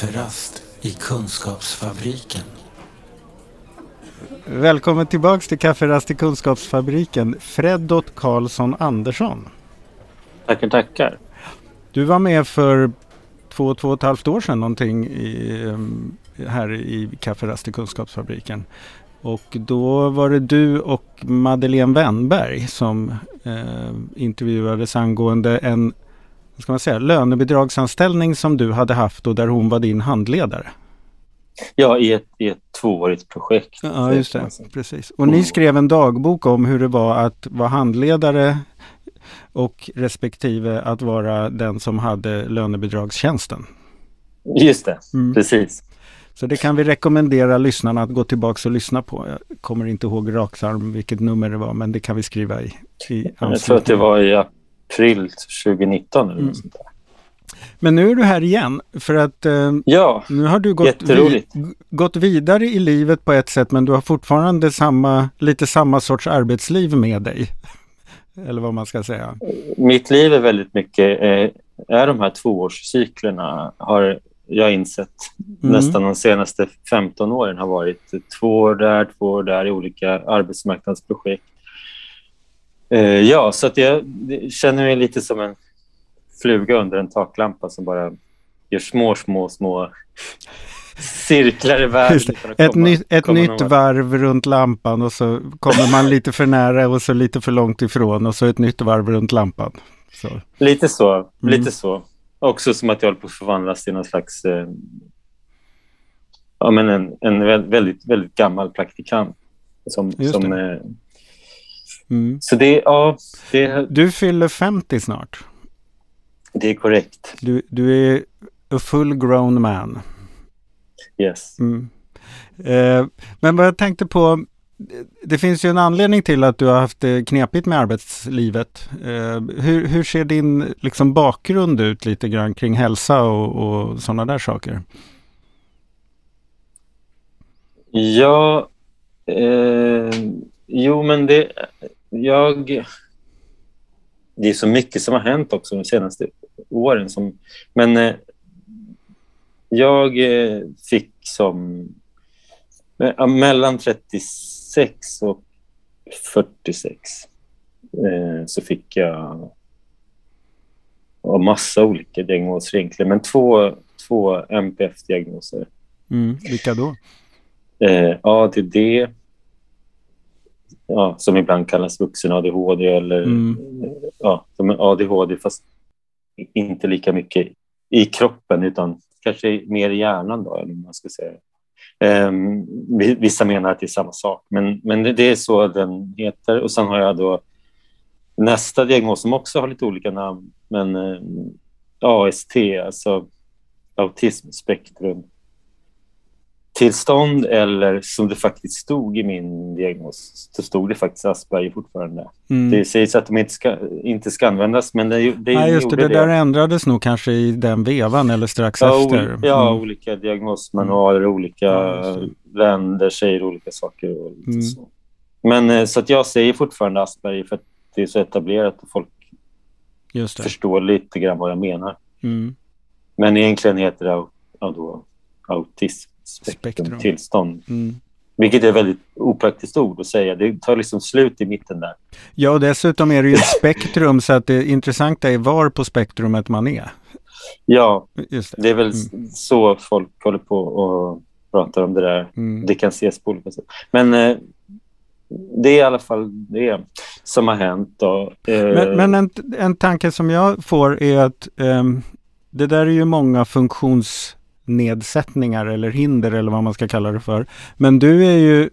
Kafferast i Kunskapsfabriken. Välkommen tillbaks till Kafferast i Kunskapsfabriken, Freddot Karlsson Andersson. Tackar, tackar. Du var med för två, två och ett halvt år sedan någonting i, ehm, här i Kafferast i Kunskapsfabriken. Och då var det du och Madeleine Wennberg som eh, intervjuades angående en vad ska man säga, lönebidragsanställning som du hade haft och där hon var din handledare. Ja, i ett, i ett tvåårigt projekt. Ja, just det. Precis. Och ni skrev en dagbok om hur det var att vara handledare och respektive att vara den som hade lönebidragstjänsten. Just det, mm. precis. Så det kan vi rekommendera lyssnarna att gå tillbaka och lyssna på. Jag kommer inte ihåg raksarm vilket nummer det var, men det kan vi skriva i. i jag tror att det var i april 2019 eller mm. sånt där. Men nu är du här igen för att eh, ja, nu har du gått, vi, gått vidare i livet på ett sätt men du har fortfarande samma, lite samma sorts arbetsliv med dig. Eller vad man ska säga. Mitt liv är väldigt mycket, eh, är de här tvåårscyklerna har jag insett mm. nästan de senaste 15 åren har varit två år där, två år där i olika arbetsmarknadsprojekt. Eh, ja, så att jag känner mig lite som en fluga under en taklampa som bara gör små, små, små cirklar i världen. Ett, komma, ny, ett nytt varv runt lampan och så kommer man lite för nära och så lite för långt ifrån och så ett nytt varv runt lampan. Så. Lite så, mm. lite så. Också som att jag håller på att förvandlas till någon slags eh, ja, men en, en väldigt, väldigt gammal praktikant. Som, som, eh, mm. Så det, ja, det... Du fyller 50 snart. Det är korrekt. Du, du är a full grown man. Yes. Mm. Eh, men vad jag tänkte på, det finns ju en anledning till att du har haft det knepigt med arbetslivet. Eh, hur, hur, ser din liksom, bakgrund ut lite grann kring hälsa och, och sådana där saker? Ja, eh, jo men det, jag, det är så mycket som har hänt också de senaste åren. Som, men eh, jag eh, fick som eh, mellan 36 och 46 eh, så fick jag och massa olika diagnoser egentligen, men två, två MPF-diagnoser. Mm, vilka då? Eh, ADD, ja, som ibland kallas vuxen-ADHD eller mm. ja, som ADHD fast inte lika mycket i kroppen utan kanske mer i hjärnan då, eller man ska säga. Um, vissa menar att det är samma sak, men, men det, det, är så den heter. Och sen har jag då nästa diagnos som också har lite olika namn, men uh, eh, AST, alltså autismspektrum tillstånd eller som det faktiskt stod i min diagnos, så stod det faktiskt Asperger fortfarande. Mm. Det sägs att de inte ska, inte ska användas, men det, det Nej, just det, det, det där ändrades nog kanske i den vevan eller strax ja, efter. Mm. Ja, olika diagnosmanualer, olika ja, länder säger olika saker. Och mm. så. Men eh, så att jag säger fortfarande Asperger för att det är så etablerat och folk förstår lite grann vad jag menar. Mm. Men egentligen heter det ja, då, autism spektrumtillstånd. Mm. Vilket är väldigt opraktiskt ord att säga. Det tar liksom slut i mitten där. Ja, och dessutom är det ju ett spektrum så att det intressanta är var på spektrumet man är. Ja, det. det. är väl mm. så folk håller på och pratar om det där. Mm. Det kan ses på olika sätt. Men eh, det är i alla fall det som har hänt. Då. Eh, men, men en, en tanke som jag får är att eh, det där är ju många funktions nedsättningar eller hinder eller vad man ska kalla det för. Men du är ju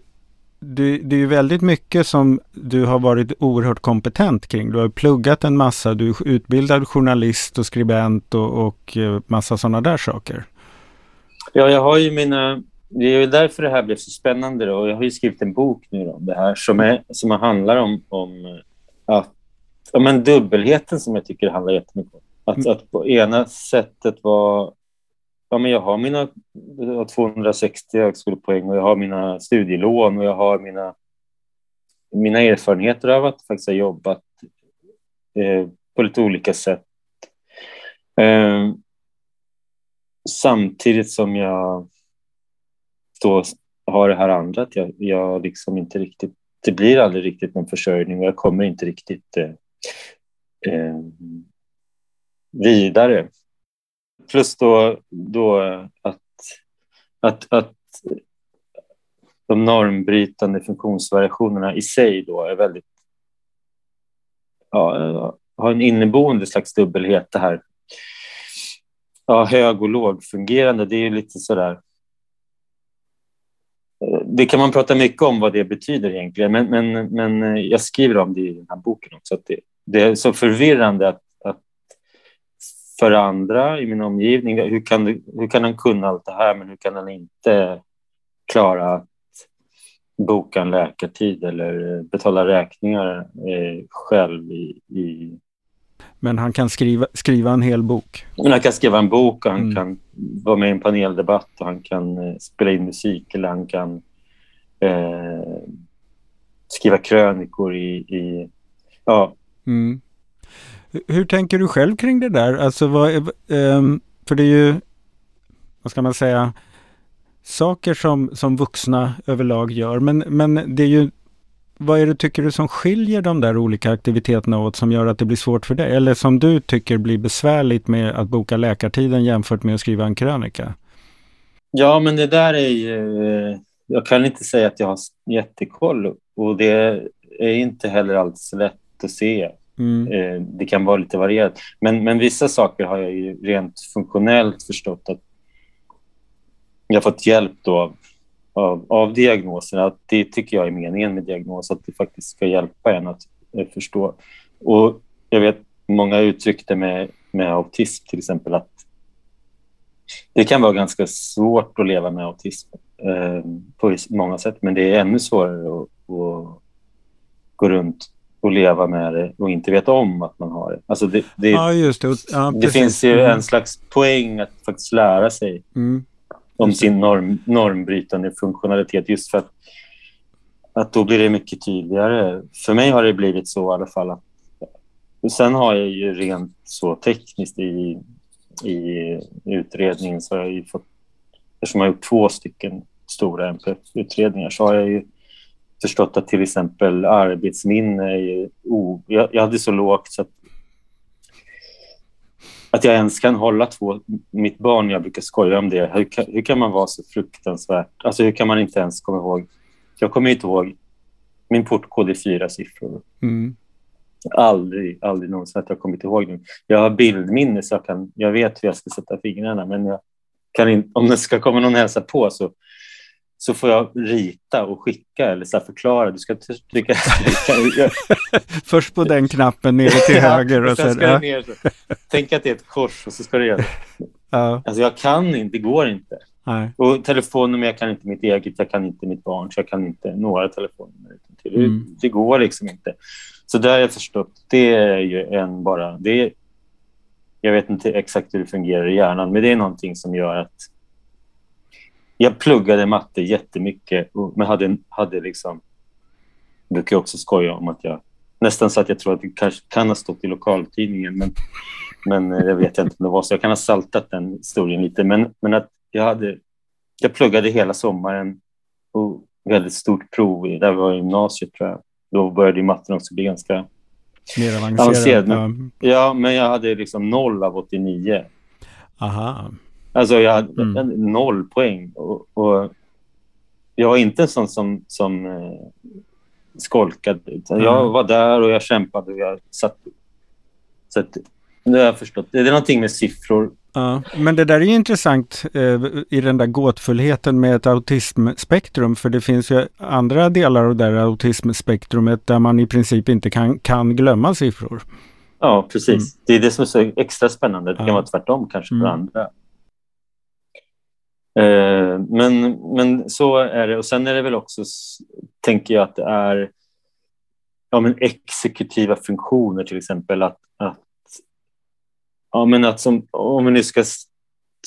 det, det är ju väldigt mycket som du har varit oerhört kompetent kring. Du har pluggat en massa, du är utbildad journalist och skribent och, och eh, massa sådana där saker. Ja, jag har ju mina... Det är ju därför det här blev så spännande. Då. Jag har ju skrivit en bok nu om det här som, är, som handlar om, om att, om en dubbelheten som jag tycker handlar jättemycket om. Att, mm. att på ena sättet vara ja, men jag har mina 260 högskolepoäng och jag har mina studielån och jag har mina, mina erfarenheter av att faktiskt ha jobbat eh, på lite olika sätt. Eh, samtidigt som jag då har det här andra att jag, jag liksom inte riktigt, det blir aldrig riktigt någon försörjning och jag kommer inte riktigt eh, eh, vidare. Plus då, då att, att, att de normbrytande funktionsvariationerna i sig då är väldigt ja, har en inneboende slags dubbelhet det här. Ja, hög och lågfungerande, det är ju lite sådär det kan man prata mycket om vad det betyder egentligen, men, men, men jag skriver om det i den här boken också. Att det, det är så förvirrande att för andra i min omgivning, hur kan, hur kan han kunna allt det här, men hur kan han inte klara att boka en läkartid eller betala räkningar eh, själv i, i men han kan skriva, skriva en hel bok. Men han kan skriva en bok och han mm. kan vara med i en paneldebatt och han kan eh, spela in musik eller han kan eh, skriva krönikor i... i ja. Mm. Hur tänker du själv kring det där? Alltså vad, eh, ehm, för det är ju, vad ska man säga, saker som, som vuxna överlag gör. Men, men det är ju vad är det tycker du som skiljer de där olika aktiviteterna åt som gör att det blir svårt för dig? Eller som du tycker blir besvärligt med att boka läkartiden jämfört med att skriva en krönika? Ja, men det där är ju... Jag kan inte säga att jag har jättekoll och det är inte heller alls lätt att se. Mm. Eh, det kan vara lite varierat. Men, men vissa saker har jag ju rent funktionellt förstått att jag fått hjälp då av av, av diagnoserna. Det tycker jag är meningen med diagnos, att det faktiskt ska hjälpa en att eh, förstå. Och jag vet många uttryckte med, med autism till exempel att det kan vara ganska svårt att leva med autism eh, på många sätt, men det är ännu svårare att, att gå runt och leva med det och inte veta om att man har det. Alltså det, det, ja, just det. Ja, det finns ju mm. en slags poäng att faktiskt lära sig mm om sin norm, normbrytande funktionalitet just för att, att då blir det mycket tydligare. För mig har det blivit så i alla fall. Att, sen har jag ju rent så tekniskt i, i utredningen så har jag ju fått, eftersom jag har gjort två stycken stora NPF-utredningar så har jag ju förstått att till exempel arbetsminne är oh, jag, jag hade så lågt så att att jag ens kan hålla två... Mitt barn, jag brukar skoja om det. Hur kan, hur kan man vara så fruktansvärt... Alltså hur kan man inte ens komma ihåg... Jag kommer inte ihåg... Min portkod är fyra siffror. Mm. Aldrig, aldrig någonsin att jag kommit ihåg den. Jag har bildminne så jag, kan, jag vet hur jag ska sätta fingrarna men jag kan inte, om det ska komma någon hälsa på så så får jag rita och skicka eller så förklara. Du ska trycka... Först på den knappen nere till höger. och sen, sen ner, Tänk att det är ett kors och så ska det göra. Ja. Alltså jag kan inte, det går inte. Nej. Och telefonnummer, jag kan inte mitt eget, jag kan inte mitt barn, så jag kan inte några telefonnummer. Till. Mm. Det, det går liksom inte. Så det har jag förstått. Det är ju en bara... Det är, jag vet inte exakt hur det fungerar i hjärnan, men det är någonting som gör att jag pluggade matte jättemycket, men hade, hade liksom... Jag brukar också skoja om att jag... Nästan så att jag tror att det kanske kan ha stått i lokaltidningen, men, men jag vet inte om det var så. Jag kan ha saltat den historien lite, men, men att jag hade... Jag pluggade hela sommaren och väldigt stort prov. I, det var gymnasiet, tror jag. Då började matten också bli ganska mer avancerad. avancerad men, ja, men jag hade liksom noll av 89. Aha. Alltså jag hade mm. noll poäng. Och, och, jag var inte en sån som, som eh, skolkade. Mm. Jag var där och jag kämpade och jag satt... Så att, det har jag förstått. Det är någonting med siffror. Ja, men det där är intressant eh, i den där gåtfullheten med ett autismspektrum. För det finns ju andra delar av det där autismspektrumet där man i princip inte kan, kan glömma siffror. Ja, precis. Mm. Det är det som är så extra spännande. Det kan ja. vara tvärtom kanske för mm. andra. Eh, men, men så är det. Och sen är det väl också, tänker jag, att det är ja, men exekutiva funktioner till exempel. Att, att, ja, men att som, om vi nu ska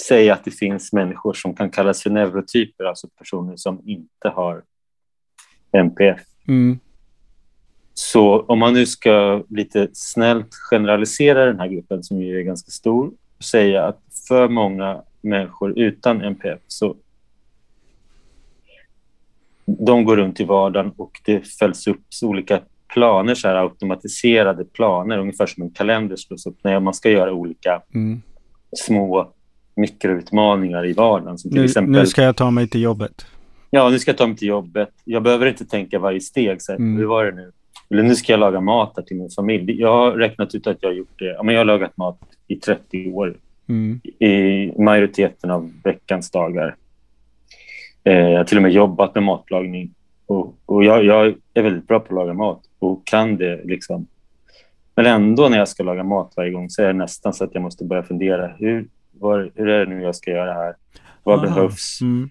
säga att det finns människor som kan kallas för neurotyper, alltså personer som inte har NPF. Mm. Så om man nu ska lite snällt generalisera den här gruppen som ju är ganska stor och säga att för många människor utan NPF så de går runt i vardagen och det följs upp olika planer, så här automatiserade planer, ungefär som en kalender slås upp när man ska göra olika mm. små mikroutmaningar i vardagen. Som till nu, exempel, nu ska jag ta mig till jobbet. Ja, nu ska jag ta mig till jobbet. Jag behöver inte tänka varje steg. Så här, mm. Hur var det nu? Eller nu ska jag laga mat till min familj. Jag har räknat ut att jag har gjort det. jag har lagat mat i 30 år. Mm. I majoriteten av veckans dagar. Eh, jag har till och med jobbat med matlagning. Och, och jag, jag, är väldigt bra på att laga mat och kan det. liksom. Men ändå när jag ska laga mat varje gång så är det nästan så att jag måste börja fundera. Hur, var, hur är det nu jag ska göra här? Vad Aha. behövs? Mm.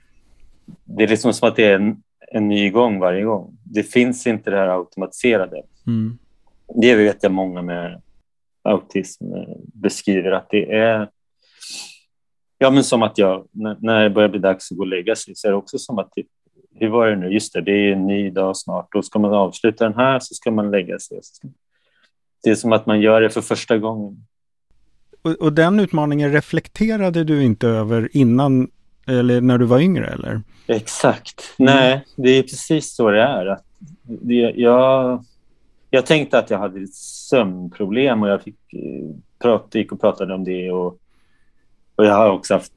Det är liksom som att det är en, en ny gång varje gång. Det finns inte det här automatiserade. Mm. Det vet jag många med autism beskriver att det är Ja, men som att jag, när det börjar bli dags att gå och lägga sig, så är det också som att, hur var det nu, just det, det är en ny dag snart, då ska man avsluta den här, så ska man lägga sig. Det är som att man gör det för första gången. Och, och den utmaningen reflekterade du inte över innan, eller när du var yngre, eller? Exakt. Mm. Nej, det är precis så det är. Att det, jag, jag tänkte att jag hade sömnproblem och jag fick eh, prata, gick och pratade om det. Och, och jag har också haft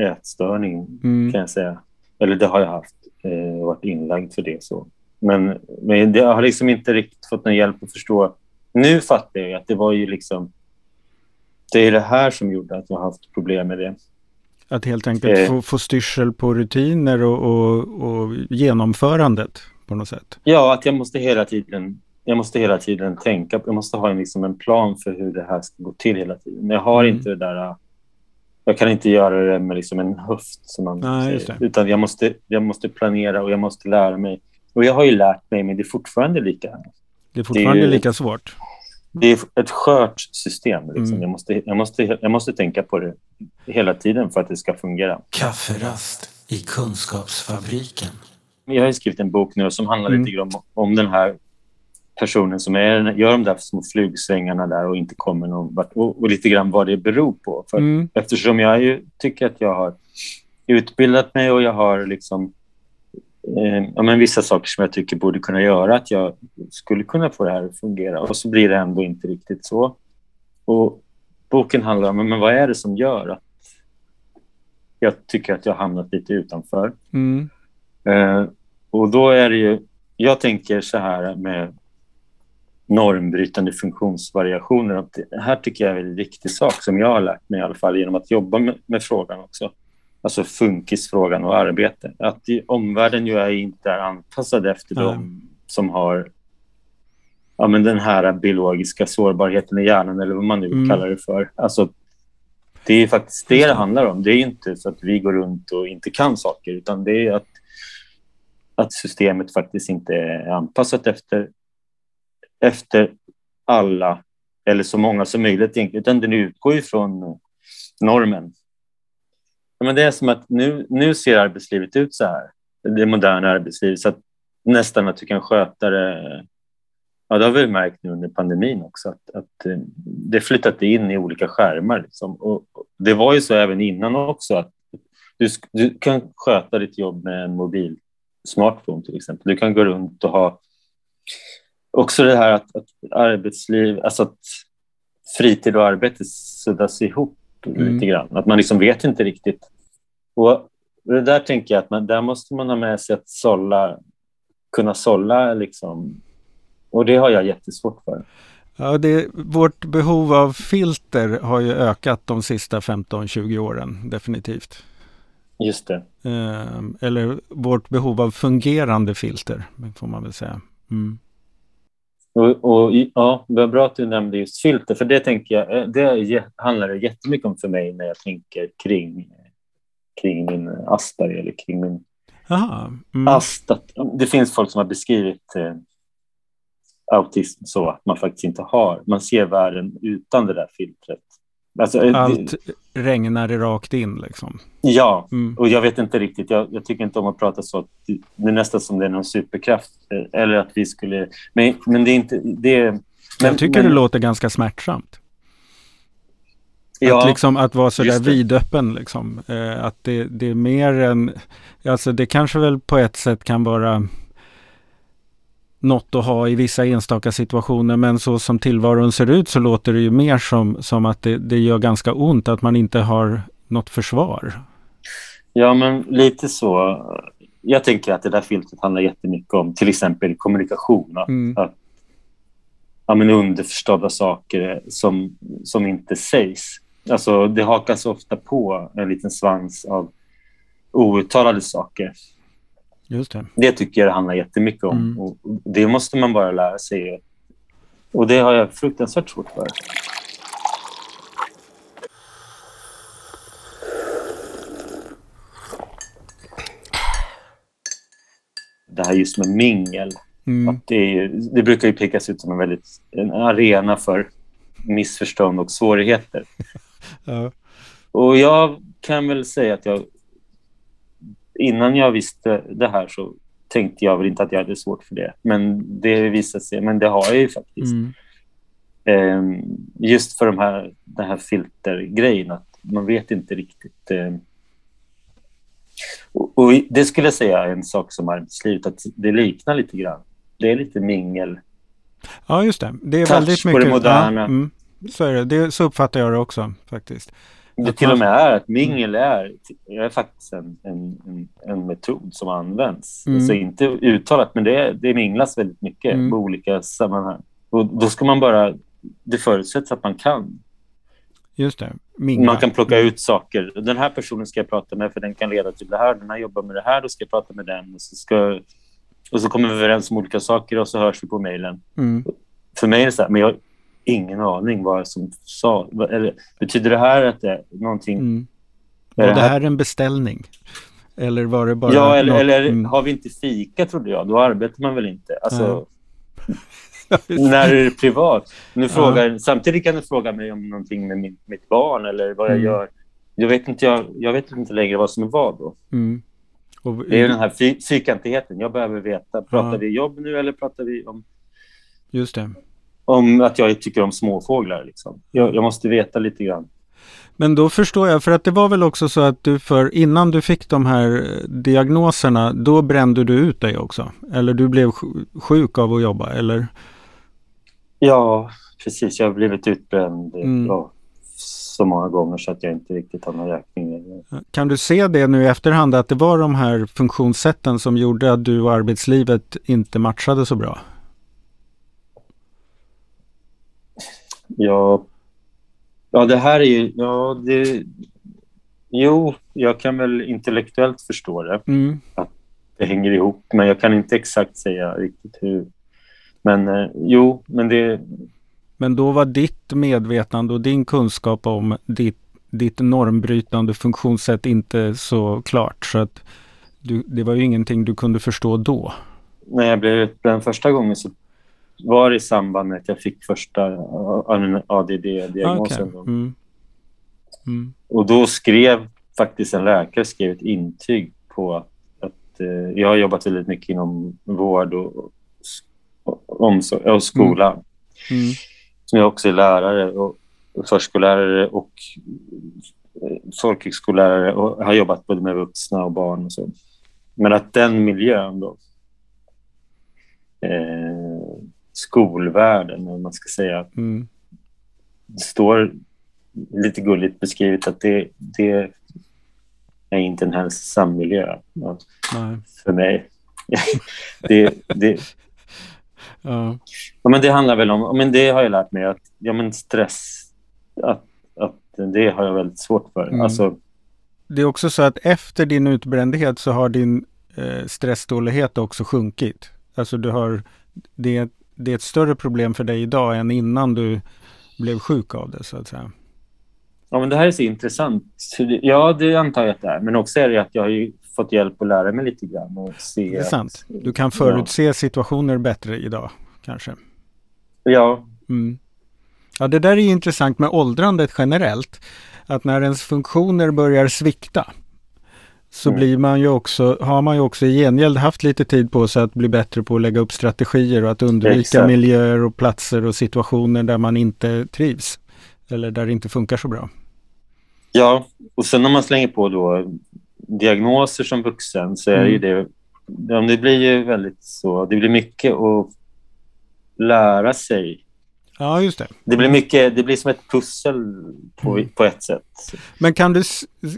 ätstörning, mm. kan jag säga. Eller det har jag haft. Eh, varit inlagd för det. så. Men, men jag har liksom inte riktigt fått någon hjälp att förstå. Nu fattar jag att det var ju liksom... Det är det här som gjorde att jag har haft problem med det. Att helt enkelt eh, få, få styrsel på rutiner och, och, och, genomförandet på något sätt? Ja, att jag måste hela tiden, jag måste hela tiden tänka, jag måste ha en, liksom en plan för hur det här ska gå till hela tiden. Men jag har mm. inte det där jag kan inte göra det med liksom en höft, som man Nej, säger. Utan jag måste, jag måste planera och jag måste lära mig. Och jag har ju lärt mig, men det är fortfarande lika. Det är fortfarande det är, lika svårt. Det är ett skört system. Liksom. Mm. Jag, måste, jag, måste, jag måste tänka på det hela tiden för att det ska fungera. Kafferast i Kunskapsfabriken. Jag har skrivit en bok nu som handlar mm. lite grann om, om den här personen som är, gör de där små flugsvängarna där och inte kommer någon vart. Och, och lite grann vad det beror på. För mm. Eftersom jag ju, tycker att jag har utbildat mig och jag har liksom, eh, ja, men vissa saker som jag tycker borde kunna göra att jag skulle kunna få det här att fungera. Och så blir det ändå inte riktigt så. Och boken handlar om men vad är det som gör att jag tycker att jag har hamnat lite utanför. Mm. Eh, och då är det ju, jag tänker så här med normbrytande funktionsvariationer. Det här tycker jag är en viktig sak som jag har lärt mig i alla fall genom att jobba med, med frågan också. Alltså funkisfrågan och arbete. Att i, omvärlden ju är inte är anpassad efter mm. de som har ja, men den här biologiska sårbarheten i hjärnan eller vad man nu mm. kallar det för. Alltså, det är faktiskt det det handlar om. Det är inte så att vi går runt och inte kan saker utan det är att, att systemet faktiskt inte är anpassat efter efter alla, eller så många som möjligt egentligen, utan den utgår ifrån normen. Men det är som att nu, nu ser arbetslivet ut så här, det moderna arbetslivet, så att nästan att du kan sköta det Ja, det har vi märkt nu under pandemin också, att, att eh, det flyttat in i olika skärmar. Liksom. Och det var ju så även innan också, att du, du kan sköta ditt jobb med en mobil smartphone till exempel. Du kan gå runt och ha också det här att, att arbetsliv, alltså att fritid och arbete suddas ihop mm. lite grann. Att man liksom vet inte riktigt. Och det där tänker jag att man, där måste man ha med sig att sålla, kunna sålla liksom. Och det har jag jättesvårt för. Ja, det, vårt behov av filter har ju ökat de sista 15-20 åren, definitivt. Just det. Eh, eller vårt behov av fungerande filter, får man väl säga. Mm. Och, och, ja, det var bra att du nämnde just filter, för det tänker jag, eh, det handlar det jättemycket om för mig när jag tänker kring, kring min Asperger eller kring min Aha, mm. ast. Det finns folk som har beskrivit eh, autism så att man faktiskt inte har, man ser världen utan det där filtret. Alltså, eh, Allt det, regnar rakt in liksom. Ja, mm. och jag vet inte riktigt. Jag, jag, tycker inte om att prata så. Det är nästan som det är någon superkraft. Eh, eller att vi skulle... Men, men det är inte... Det, men, jag tycker men, det låter ganska smärtsamt. Ja, att, liksom, att vara sådär vidöppen liksom. Eh, att det, det är mer än, alltså det kanske väl på ett sätt kan vara något att ha i vissa enstaka situationer men så som tillvaron ser ut så låter det ju mer som, som att det, det gör ganska ont att man inte har något försvar. Ja, men lite så. Jag tänker att det där filtret handlar jättemycket om till exempel kommunikation. Att, mm. att ja, men underförstådda saker som, som inte sägs. Alltså, det hakas ofta på en liten svans av outtalade saker. Just det. det tycker jag det handlar jättemycket om. Mm. Och det måste man bara lära sig. Och det har jag fruktansvärt svårt för. Det här just med mingel. Mm. Att det, det, brukar ju pekas ut som en, väldigt, en arena för missförstånd och svårigheter. ja. Och jag kan väl säga att jag innan jag visste det här så tänkte jag väl inte att jag hade svårt för det. Men det visade sig, men det har jag ju faktiskt. Mm. Eh, just för de här, den här filtergrejen, att man vet inte riktigt. Eh, och, och, det skulle jag säga är en sak som arbetslivet, att det liknar lite grann. Det är lite mingel. Ja, just det. Det är Touch väldigt mycket. på det moderna. Ja, mm, så är det. det. Så uppfattar jag det också faktiskt. Det till och med är att mingel är, är faktiskt en, en, en metod som används. Mm. Så inte uttalat, men det, det minglas väldigt mycket mm. på olika sammanhang. Och då ska man bara... Det förutsätts att man kan. Just det. Mingla. Man kan plocka mm. ut saker. Den här personen ska jag prata med för den kan leda till det här. Den här jobbar med det här, då ska jag prata med den. Och så, ska, och så kommer vi överens om olika saker och så hörs vi på mejlen. Mm. För mig är det så här, men jag, ingen aning vad som sa. Eller, betyder det här att det är någonting... Mm. Var det här en beställning? Eller var det bara... Ja, eller, något... eller mm. har vi inte fika, trodde jag. Då arbetar man väl inte. Alltså, när är det privat? Nu frågar, ja. Samtidigt kan du fråga mig om någonting med min, mitt barn eller vad jag mm. gör. Jag vet, inte, jag, jag vet inte längre vad som är vad då. Mm. Och, det är den här fy, fyrkantigheten. Jag behöver veta. Pratar ja. vi jobb nu eller pratar vi om... Just det om att jag tycker om småfåglar. Liksom. Jag, jag, måste veta lite grann. Men då förstår jag, för att det var väl också så att du för innan du fick de här eh, diagnoserna, då brände du ut dig också? Eller du blev sjuk av att jobba, eller? Ja, precis. Jag har blivit utbränd mm. ja, så många gånger så att jag inte riktigt har någon räkning. Kan du se det nu i efterhand, att det var de här funktionssätten som gjorde att du och arbetslivet inte matchade så bra? Ja, ja det här är ju... Ja, det, jo, jag kan väl intellektuellt förstå det. Mm. Att det hänger ihop, men jag kan inte exakt säga riktigt hur. Men eh, jo, men det... Men då var ditt medvetande och din kunskap om ditt, ditt normbrytande funktionssätt inte så klart. Så att du, det var ju ingenting du kunde förstå då. När jag blev utbränd första gången så var i samband med att jag fick första ADD-diagnosen. Okay. Mm. Mm. Och då skrev faktiskt en läkare skrev ett intyg på att, att eh, jag har jobbat väldigt mycket inom vård och, och, omsorg, och skola. Mm. mm. Som jag också är lärare och förskollärare och eh, folkhögskollärare och har jobbat både med vuxna och barn och så. Men att den miljön då eh, skolvärlden, om man ska säga. Mm. Det står lite gulligt beskrivet att det, det är inte en hälsosam miljö ja, för mig. det, det, ja. ja. men det handlar väl om, men det har jag lärt mig, att ja, men stress, att, att det har jag väldigt svårt för. Mm. Alltså, det är också så att efter din utbrändhet så har din eh, stressdålighet också sjunkit. Alltså du har, det, det är ett större problem för dig idag än innan du blev sjuk av det så att säga. Ja, men det här är så intressant. Ja, det antar jag att det är. Men också är det att jag har fått hjälp att lära mig lite grann. Och se det är sant. Du kan förutse ja. situationer bättre idag, kanske. Ja. Mm. Ja, det där är intressant med åldrandet generellt. Att när ens funktioner börjar svikta så mm. blir man ju också, har man ju också i gengäld haft lite tid på sig att bli bättre på att lägga upp strategier och att undvika Exakt. miljöer och platser och situationer där man inte trivs. Eller där det inte funkar så bra. Ja, och sen när man slänger på då diagnoser som vuxen så är mm. ju det... Det blir ju väldigt så... Det blir mycket att lära sig. Ja, just det. Det blir, mycket, det blir som ett pussel på, mm. på ett sätt. Men kan du,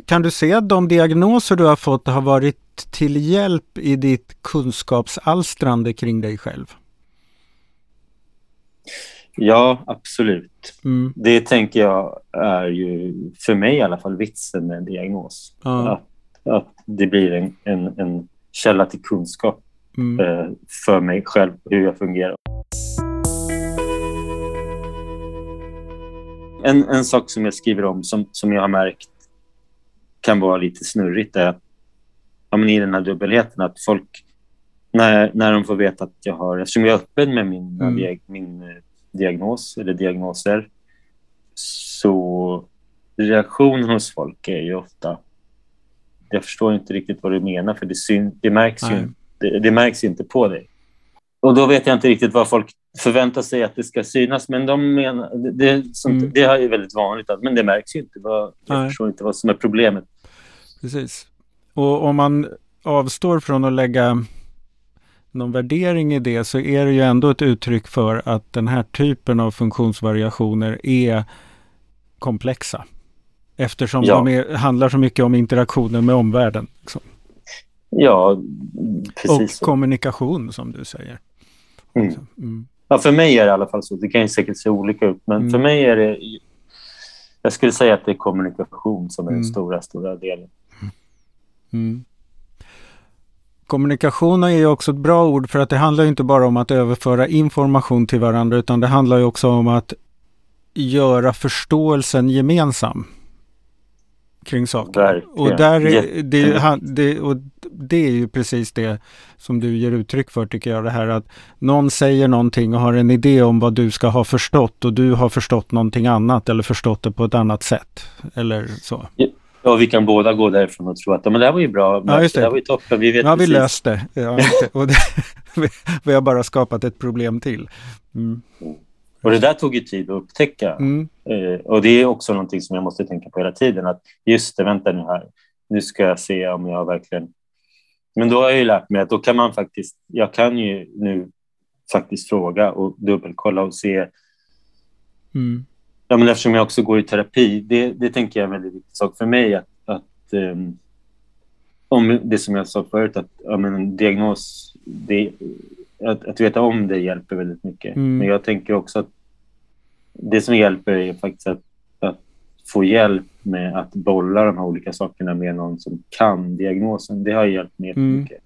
kan du se att de diagnoser du har fått har varit till hjälp i ditt kunskapsalstrande kring dig själv? Ja, absolut. Mm. Det tänker jag är ju, för mig i alla fall, vitsen med en diagnos. Ja. Att, att det blir en, en, en källa till kunskap mm. eh, för mig själv, hur jag fungerar. En, en sak som jag skriver om, som, som jag har märkt kan vara lite snurrigt, är ja, men i den här dubbelheten, att folk, när, när de får veta att jag har, eftersom jag är öppen med min, mm. min eh, diagnos eller diagnoser så reaktionen hos folk är ju ofta jag förstår inte riktigt vad du menar för det, syn, det, märks, ju, det, det, märks inte på dig. Och då vet jag inte riktigt vad folk förväntar sig att det ska synas men de menar, det, sånt, mm. det är ju väldigt vanligt att, men det märks ju inte. Vad, jag Nej. förstår inte vad som är problemet. Precis. Och om man avstår från att lägga någon värdering i det så är det ju ändå ett uttryck för att den här typen av funktionsvariationer är komplexa. Eftersom ja. de är, handlar så mycket om interaktionen med omvärlden. Liksom. Ja, precis. Och så. kommunikation som du säger. Mm. Mm. Ja, för mig är det i alla fall så. Det kan ju säkert se olika ut, men mm. för mig är det... Jag skulle säga att det är kommunikation som är den mm. stora, stora delen. Mm. Kommunikation är ju också ett bra ord för att det handlar inte bara om att överföra information till varandra utan det handlar ju också om att göra förståelsen gemensam kring saker. Och, där är, det, det, och det är ju precis det som du ger uttryck för tycker jag. Det här att någon säger någonting och har en idé om vad du ska ha förstått och du har förstått någonting annat eller förstått det på ett annat sätt. Eller så. Ja, vi kan båda gå därifrån och tro att men det här var ju bra. Ja, just det. det var ju toppen. Vi vet nu har vi löst det. Ja, och det, vi har bara skapat ett problem till. Mm. Och det där tog ju tid att upptäcka. Mm. Eh, och det är också någonting som jag måste tänka på hela tiden. Att just det, vänta nu här. Nu ska jag se om jag verkligen... Men då har jag ju lärt mig att då kan man faktiskt... Jag kan ju nu faktiskt fråga och dubbelkolla och se mm. Ja, men eftersom jag också går i terapi, det, det tänker jag är en väldigt viktig sak för mig. Att, att um, om det som jag sa förut, att ja, men, diagnos, det, att, att veta om det hjälper väldigt mycket. Mm. Men jag tänker också att det som hjälper är faktiskt att, att få hjälp med att bolla de här olika sakerna med någon som kan diagnosen. Det har hjälpt mig mm. mycket.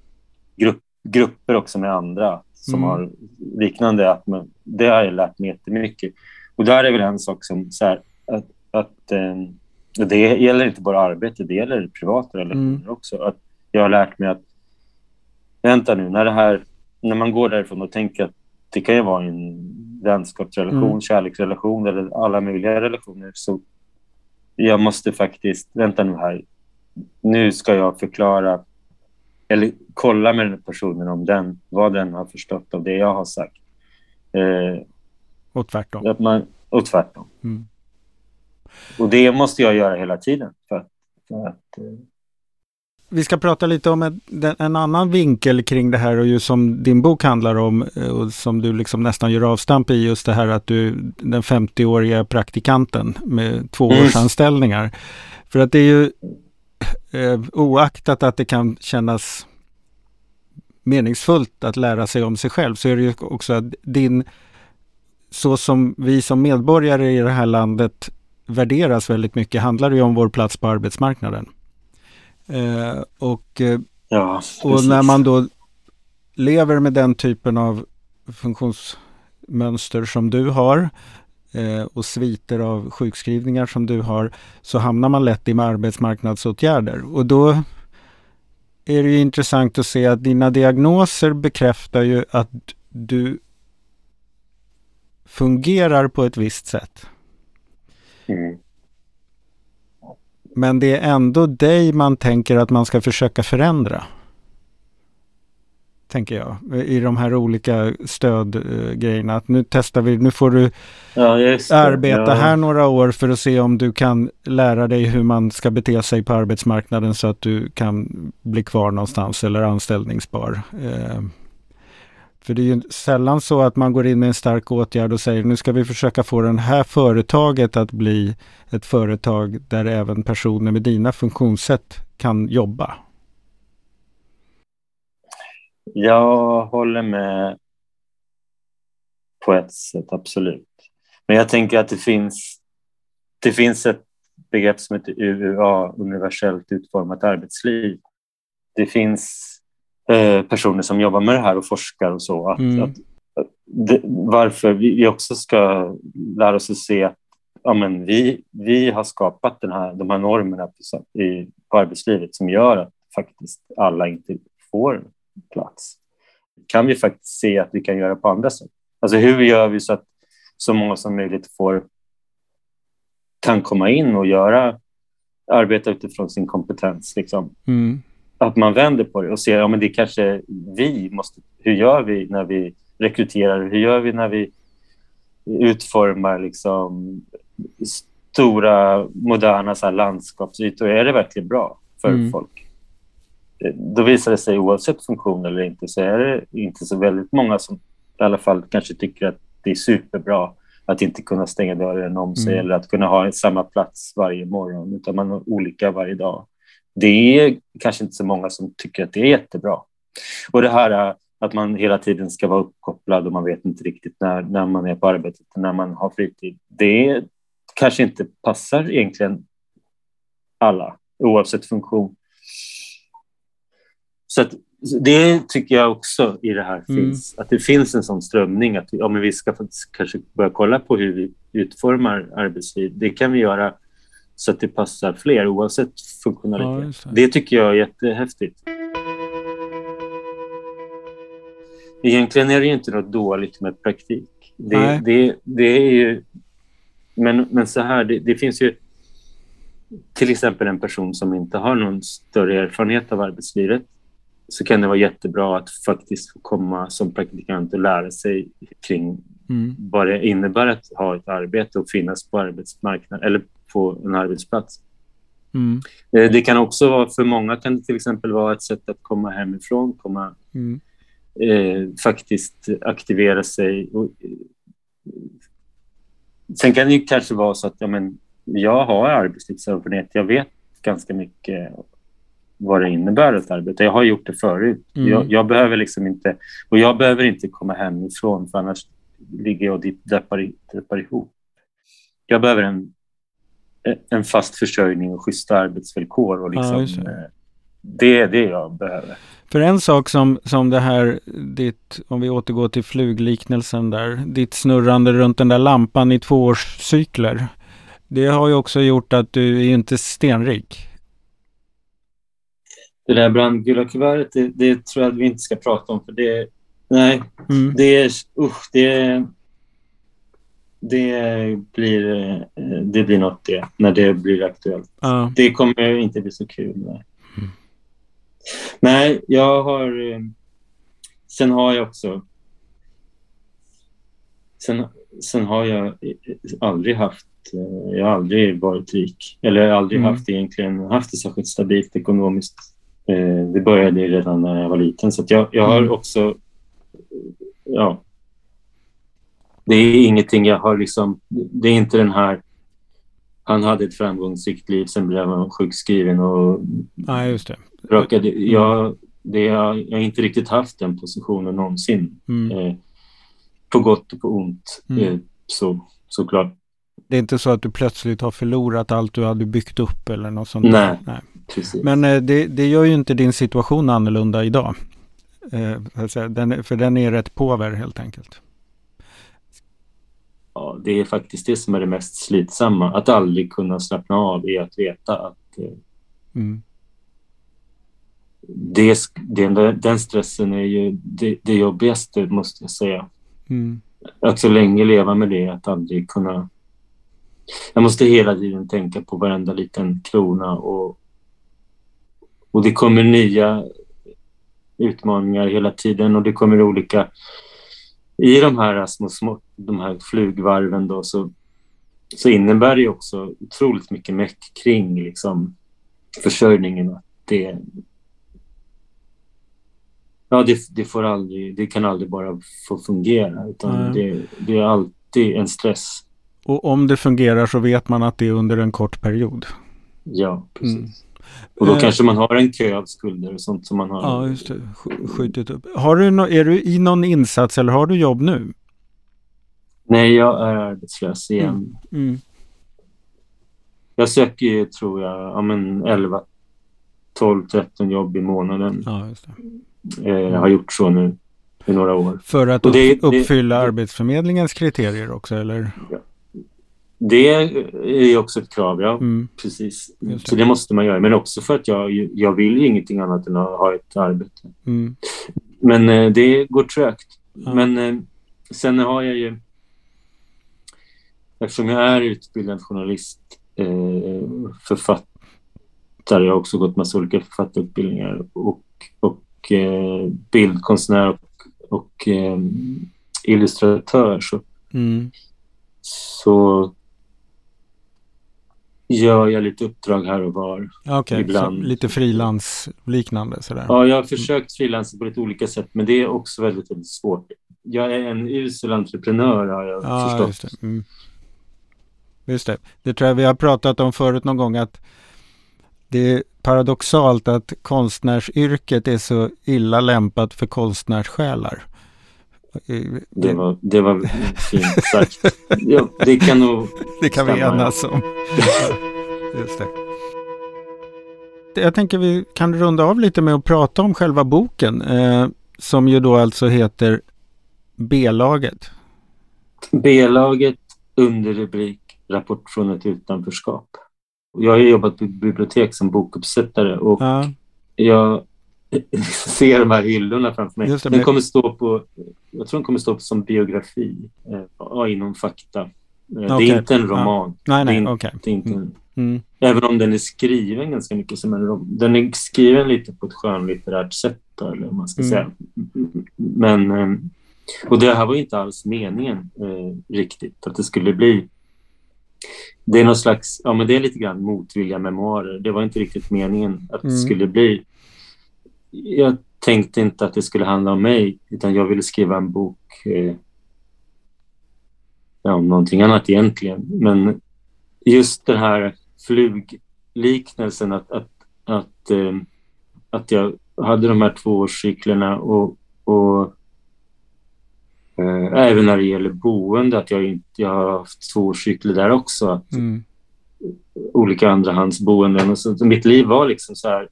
Grupp, grupper också med andra som mm. har liknande. Att man, det har jag lärt mig jättemycket. Och där är väl en sak som så här, att, att eh, det gäller inte bara arbete, det gäller privata relationer mm. också. Att jag har lärt mig att vänta nu, när, det här, när man går därifrån och tänker att det kan ju vara en vänskapsrelation, mm. kärleksrelation eller alla möjliga relationer. Så jag måste faktiskt, vänta nu här, nu ska jag förklara eller kolla med den personen om den, vad den har förstått av det jag har sagt. Eh, och tvärtom. Att man, och tvärtom. Mm. Och det måste jag göra hela tiden. För att, för att, eh... Vi ska prata lite om en, en, annan vinkel kring det här och just som din bok handlar om eh, och som du liksom nästan gör avstamp i just det här att du den 50-åriga praktikanten med tvåårsanställningar. Mm. För att det är ju eh, oaktat att det kan kännas meningsfullt att lära sig om sig själv så är det ju också att din så som vi som medborgare i det här landet värderas väldigt mycket handlar det ju om vår plats på arbetsmarknaden. Eh, och, eh, ja, och när man då lever med den typen av funktionsmönster som du har eh, och sviter av sjukskrivningar som du har så hamnar man lätt i med arbetsmarknadsåtgärder. Och då är det intressant att se att dina diagnoser bekräftar ju att du fungerar på ett visst sätt. Mm. Men det är ändå dig man tänker att man ska försöka förändra. tänker jag, i de här olika stödgrejerna. Att nu testar vi, nu får du Ja, arbeta ja. här några år för att se om du kan lära dig hur man ska bete sig på arbetsmarknaden så att du kan bli kvar någonstans eller anställningsbar. För det är ju sällan så att man går in med en stark åtgärd och säger nu ska vi försöka få det här företaget att bli ett företag där även personer med dina funktionssätt kan jobba. Jag håller med på ett sätt, absolut. Men jag tänker att det finns, det finns ett begrepp som heter UUA, universellt utformat arbetsliv. Det finns eh, personer som jobbar med det här och forskar och så. Att, Mm. att, att det, varför vi, vi också ska lära oss att se att ja, men vi, vi har skapat den här, de här normerna på, i, på arbetslivet som gör att faktiskt alla inte får plats. Kan vi faktiskt se att vi kan göra på andra sätt? Alltså hur gör vi så att så många som möjligt får kan komma in och göra arbeta utifrån sin kompetens. Liksom. Mm. Att man vänder på det och ser ja, men det kanske vi måste... Hur gör vi när vi rekryterar? Hur gör vi när vi utformar liksom, stora, moderna så här, landskapsytor? Är det verkligen bra för Mm. folk? Då visar det sig, oavsett funktion eller inte, så är det inte så väldigt många som i alla fall kanske tycker att det är superbra att inte kunna stänga dörren om sig Mm. eller att kunna ha samma plats varje morgon, utan man har olika varje dag. Det är kanske inte så många som tycker att det är jättebra. Och det här äh, att man hela tiden ska vara uppkopplad och man vet inte riktigt när, när man är på arbetet och när man har fritid. Det kanske inte passar egentligen alla, oavsett funktion. Så att, det tycker jag också i det här Mm. finns. Att det finns en sån strömning att ja, men vi ska faktiskt kanske börja kolla på hur vi utformar arbetsliv. Det kan vi göra så att det passar fler oavsett Ja, funktionalitet. just det. det tycker jag är jättehäftigt. Egentligen är det ju inte något dåligt med praktik. Det, det, det är ju... Men, men så här, det, det finns ju till exempel en person som inte har någon större erfarenhet av arbetslivet så kan det vara jättebra att faktiskt komma som praktikant och lära sig kring Mm. vad det innebär att ha ett arbete och finnas på arbetsmarknaden eller på en arbetsplats. Mm. Eh, Det kan också vara, för många kan det till exempel vara ett sätt att komma hemifrån, komma Mm. eh, faktiskt aktivera sig. Och, eh, sen kan det ju kanske vara så att ja, men, jag har arbetslivserfarenhet. Jag vet ganska mycket vad det innebär att arbeta. Jag har gjort det förut. Mm. Jag, jag behöver liksom inte och jag behöver inte komma hemifrån för annars ligger jag och deppar, deppar ihop. Jag behöver en, en fast försörjning och schyssta arbetsvillkor. Och Ja, liksom, just det. eh, det är det jag behöver. För en sak som, som det här, ditt, om vi återgår till flugliknelsen där, ditt snurrande runt den där lampan i tvåårscykler. Det har ju också gjort att du är inte stenrik. Det där brandgula kuvertet, det, det tror jag att vi inte ska prata om. för det Nej, Mm. det är... Usch, det, det, blir, eh, det blir något det, när det blir aktuellt. Ja. Det kommer inte bli så kul. Nej, Mm. nej jag har... eh, Sen har jag också... Sen, sen har jag aldrig haft... eh, Jag har aldrig varit rik. Eller jag har aldrig Mm. haft egentligen haft det särskilt stabilt ekonomiskt. Eh, Det började redan när jag var liten. Så jag, jag har Mm. också... Ja. Det är ingenting jag har liksom... Det är inte den här... Han hade ett framgångsrikt liv, sen blev han sjukskriven och ja, just det. rökade. Jag, det, jag, jag har inte riktigt haft den positionen någonsin. Mm. Eh, på gott och på ont, Mm. eh, så, såklart. Det är inte så att du plötsligt har förlorat allt du hade byggt upp eller något sånt? Nej. Nej. Precis. Men eh, det, det gör ju inte din situation annorlunda idag. Eh, så att säga. den, är- för den är rätt påver helt enkelt. Ja, det är faktiskt det som är det mest slitsamma. Att aldrig kunna slappna av i att veta att eh, Mm. det, det, den stressen är ju det, det jobbigaste, måste jag säga. Mm. Att så länge leva med det, att aldrig kunna... Jag måste hela tiden tänka på varenda liten krona och, och det kommer nya utmaningar hela tiden och det kommer olika... I de här små, små de här flugvarven då så, så innebär det också otroligt mycket meck kring liksom, försörjningen. Det, ja, det, det, får aldrig, det kan aldrig bara få fungera utan det, det är alltid en stress. Och om det fungerar så vet man att det är under en kort period. Ja, precis. Mm. Och då eh, kanske man har en kö av skulder och sånt som man har ja, just det. skjutit upp. Har du no är du i någon insats eller har du jobb nu? Nej, jag är arbetslös igen. Mm. Mm. Jag söker ju, tror jag, ja, men 11, 12, 13 jobb i månaden. Ja. Eh, jag har gjort så nu i några år. För att det, uppfylla det, Arbetsförmedlingens kriterier också, eller? Ja. Det är också ett krav, ja. Mm. Precis. Det. Så det måste man göra. Men också för att jag, jag vill ju ingenting annat än att ha ett arbete. Mm. Men eh, det går trögt. Ja. Men eh, sen har jag ju... Eftersom jag är utbildad journalist, eh, författare, jag har också gått massa olika författarutbildningar och, och bildkonstnär och, och illustratör så, mm. så gör jag lite uppdrag här och var. Okay, ibland. lite frilansliknande sådär? Ja, jag har försökt frilansa på lite olika sätt, men det är också väldigt, väldigt svårt. Jag är en usel entreprenör har jag ja, förstått. Just det. Mm. just det. Det tror jag vi har pratat om förut någon gång att det är paradoxalt att konstnärsyrket är så illa lämpat för konstnärssjälar. Det var, det var fint sagt. Ja, det kan nog Det kan vi enas om. Just det. Jag tänker vi kan runda av lite med att prata om själva boken. Eh, som ju då alltså heter B-laget. B-laget under rubrik Rapport från ett utanförskap. Jag har jobbat på bibliotek som bokuppsättare och ja. jag ser de här hyllorna framför mig. Det, den kommer stå på, jag tror den kommer stå som biografi eh, inom fakta. Eh, okay. Det är inte en roman. Ja. Nej, nej, okej. Okay. Det är inte mm. Mm. Även om den är skriven ganska mycket som en roman. Den är skriven lite på ett skönlitterärt sätt, eller man ska mm. säga. Men, eh, och det här var inte alls meningen eh, riktigt, att det skulle bli det är någon slags, ja men det är lite grann motvilliga memoarer. Det var inte riktigt meningen att det mm. skulle bli jag tänkte inte att det skulle handla om mig, utan jag ville skriva en bok eh, ja, om någonting annat egentligen. Men just den här flugliknelsen, att, att, att, eh, att jag hade de här tvåårscyklerna och, och eh, även när det gäller boende, att jag, inte, jag har haft tvåårscykler där också. Att, mm. Olika andrahandsboenden. Och så, mitt liv var liksom så här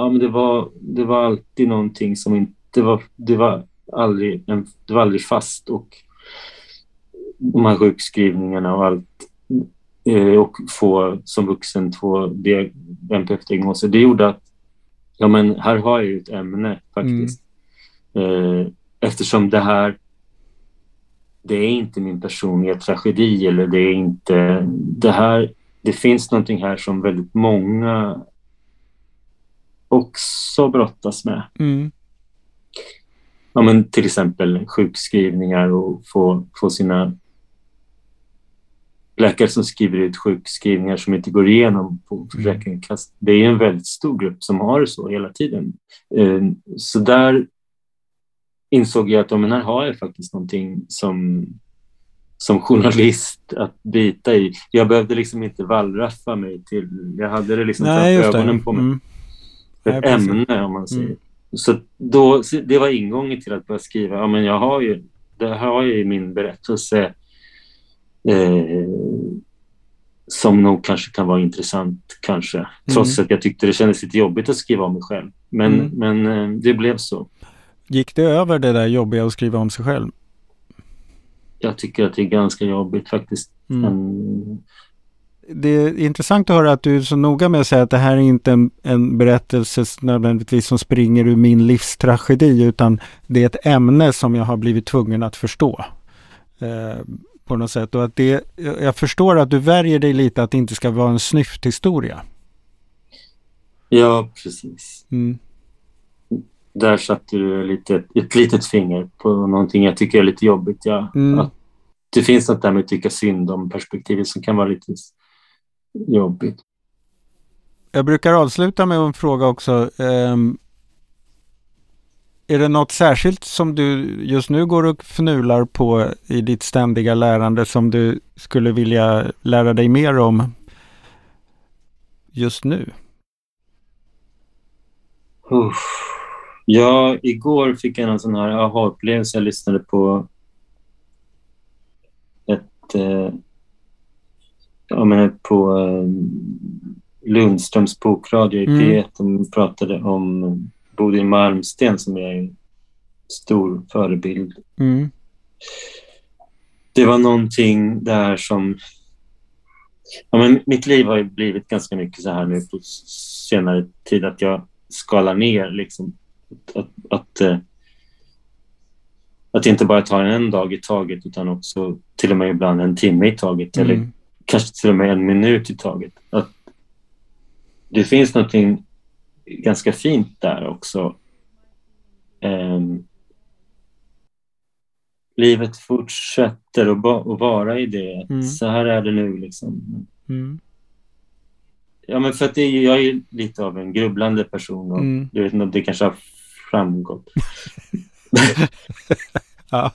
ja, men det, var, det var alltid någonting som inte var... Det var aldrig, det var aldrig fast. Och de här sjukskrivningarna och allt eh, och få som vuxen två NPF-diagnoser. Det gjorde att ja, men här har jag ju ett ämne faktiskt. Mm. Eftersom det här det är inte min personliga tragedi eller det är inte det här. Det finns någonting här som väldigt många också brottas med. Mm. Ja, men till exempel sjukskrivningar och få, få sina läkare som skriver ut sjukskrivningar som inte går igenom på mm. Försäkringskassan. Det är en väldigt stor grupp som har det så hela tiden. Eh, så där insåg jag att men här har jag faktiskt någonting som, som journalist att bita i. Jag behövde liksom inte vallraffa mig till... Jag hade det liksom Nej, framför ögonen på mig. Mm ett Nej, ämne om man säger. Mm. Så då, det var ingången till att börja skriva. Ja, men jag har ju, det har jag i min berättelse eh, som nog kanske kan vara intressant kanske. Mm. Trots att jag tyckte det kändes lite jobbigt att skriva om mig själv. Men, mm. men eh, det blev så. Gick det över det där jobbiga att skriva om sig själv? Jag tycker att det är ganska jobbigt faktiskt. Mm det är intressant att höra att du är så noga med att säga att det här är inte en, en berättelse nödvändigtvis som springer ur min livstragedi utan det är ett ämne som jag har blivit tvungen att förstå. Eh, på något sätt. Och att det, jag förstår att du värjer dig lite att det inte ska vara en snyfthistoria. Ja, precis. Mm. där satte du lite, ett litet finger på någonting jag tycker är lite jobbigt. Ja. Mm. Att det finns något där med att tycka synd om perspektivet som kan vara lite jobbigt. Jag brukar avsluta med en fråga också. Um, är det något särskilt som du just nu går och fnular på i ditt ständiga lärande som du skulle vilja lära dig mer om just nu? Uff. Ja, igår fick jag en sån här aha-upplevelse. Jag lyssnade på ett... Eh, ja, men på eh, Lundströms bokradio i Mm. P1. De pratade om Bodil Malmsten som är en stor förebild. Mm. Det var någonting där som... Ja, men mitt liv har ju blivit ganska mycket så här nu på senare tid att jag skalar ner. Liksom. Att, att, att, eh, att inte bara ta en dag i taget utan också till och med ibland en timme i taget eller Mm. Kanske till och med en minut i taget. Att det finns någonting ganska fint där också. Ehm, livet fortsätter att, ba- att vara i det. Mm. Så här är det nu. Liksom. Mm. Ja, men för att det, jag är lite av en grubblande person och Mm. jag vet inte om det kanske har framgått. Ja.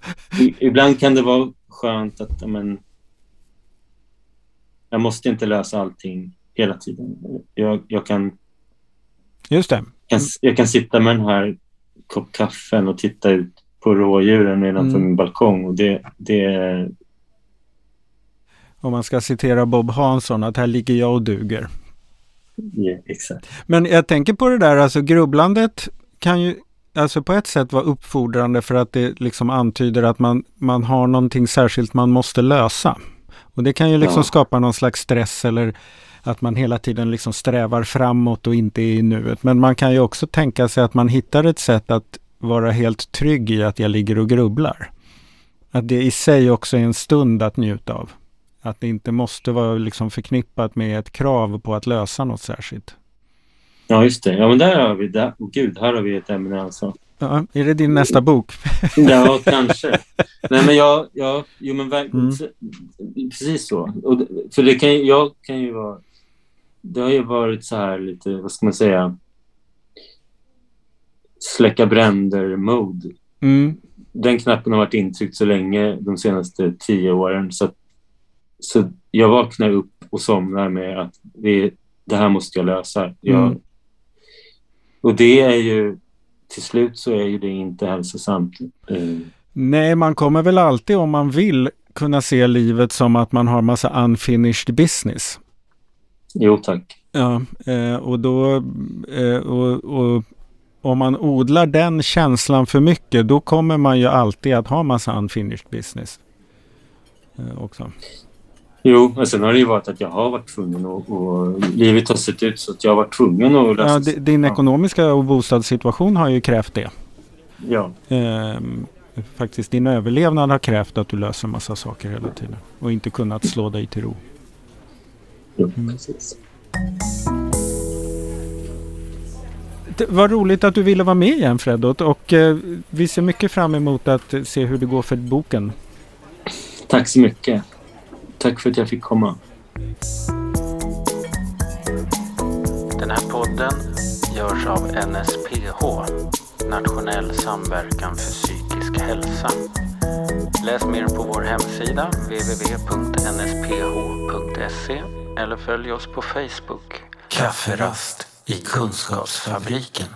Ibland kan det vara skönt att men, jag måste inte lösa allting hela tiden. Jag, jag, kan, Just det. kan, jag kan sitta med den här kopp kaffen och titta ut på rådjuren nedanför Mm. min balkong. Och det, det, Om man ska citera Bob Hansson att här ligger jag och duger. ja, exakt. Men jag tänker på det där, alltså grubblandet kan ju alltså på ett sätt vara uppfordrande för att det liksom antyder att man, man har någonting särskilt man måste lösa. Och det kan ju liksom Ja. skapa någon slags stress eller att man hela tiden liksom strävar framåt och inte är i nuet. Men man kan ju också tänka sig att man hittar ett sätt att vara helt trygg i att jag ligger och grubblar. Att det i sig också är en stund att njuta av. Att det inte måste vara liksom förknippat med ett krav på att lösa något särskilt. Ja, just det. Ja, men där har vi det. Gud, här har vi ett ämne alltså. Ja, är det din nästa bok? Ja, kanske. Nej, men jag, jag, jo, men Mm. precis så. Och, för det kan, jag kan ju vara... Det har ju varit så här lite, vad ska man säga, släcka bränder-mode. Mm, Den knappen har varit intryckt så länge, de senaste tio åren. Så, att- så jag vaknar upp och somnar med att det, det här måste jag lösa. Jag, Mm. Och det är ju, till slut så är ju det inte hälsosamt. Eh, Nej, man kommer väl alltid om man vill kunna se livet som att man har massa unfinished business. jo, tack. Ja, eh, och då eh, och, och om man odlar den känslan för mycket då kommer man ju alltid att ha massa unfinished business. Också. Jo, men sen har det ju varit att jag har varit tvungen och, och livet har sett ut så att jag har varit tvungen att lösa Ja, di- din Ja. ekonomiska och bostadssituation har ju krävt det. Ja, Ehm, faktiskt din överlevnad har krävt att du löser massa saker hela tiden och inte kunnat slå dig till ro. jo, Mm. precis. Det var roligt att du ville vara med igen Fredot och eh, vi ser mycket fram emot att se hur det går för boken. Tack så mycket. Tack för att jag fick komma. Den här podden görs av NSPH, Nationell samverkan för psykisk hälsa. Läs mer på vår hemsida www.nsph.se eller följ oss på Facebook. Kafferast i Kunskapsfabriken.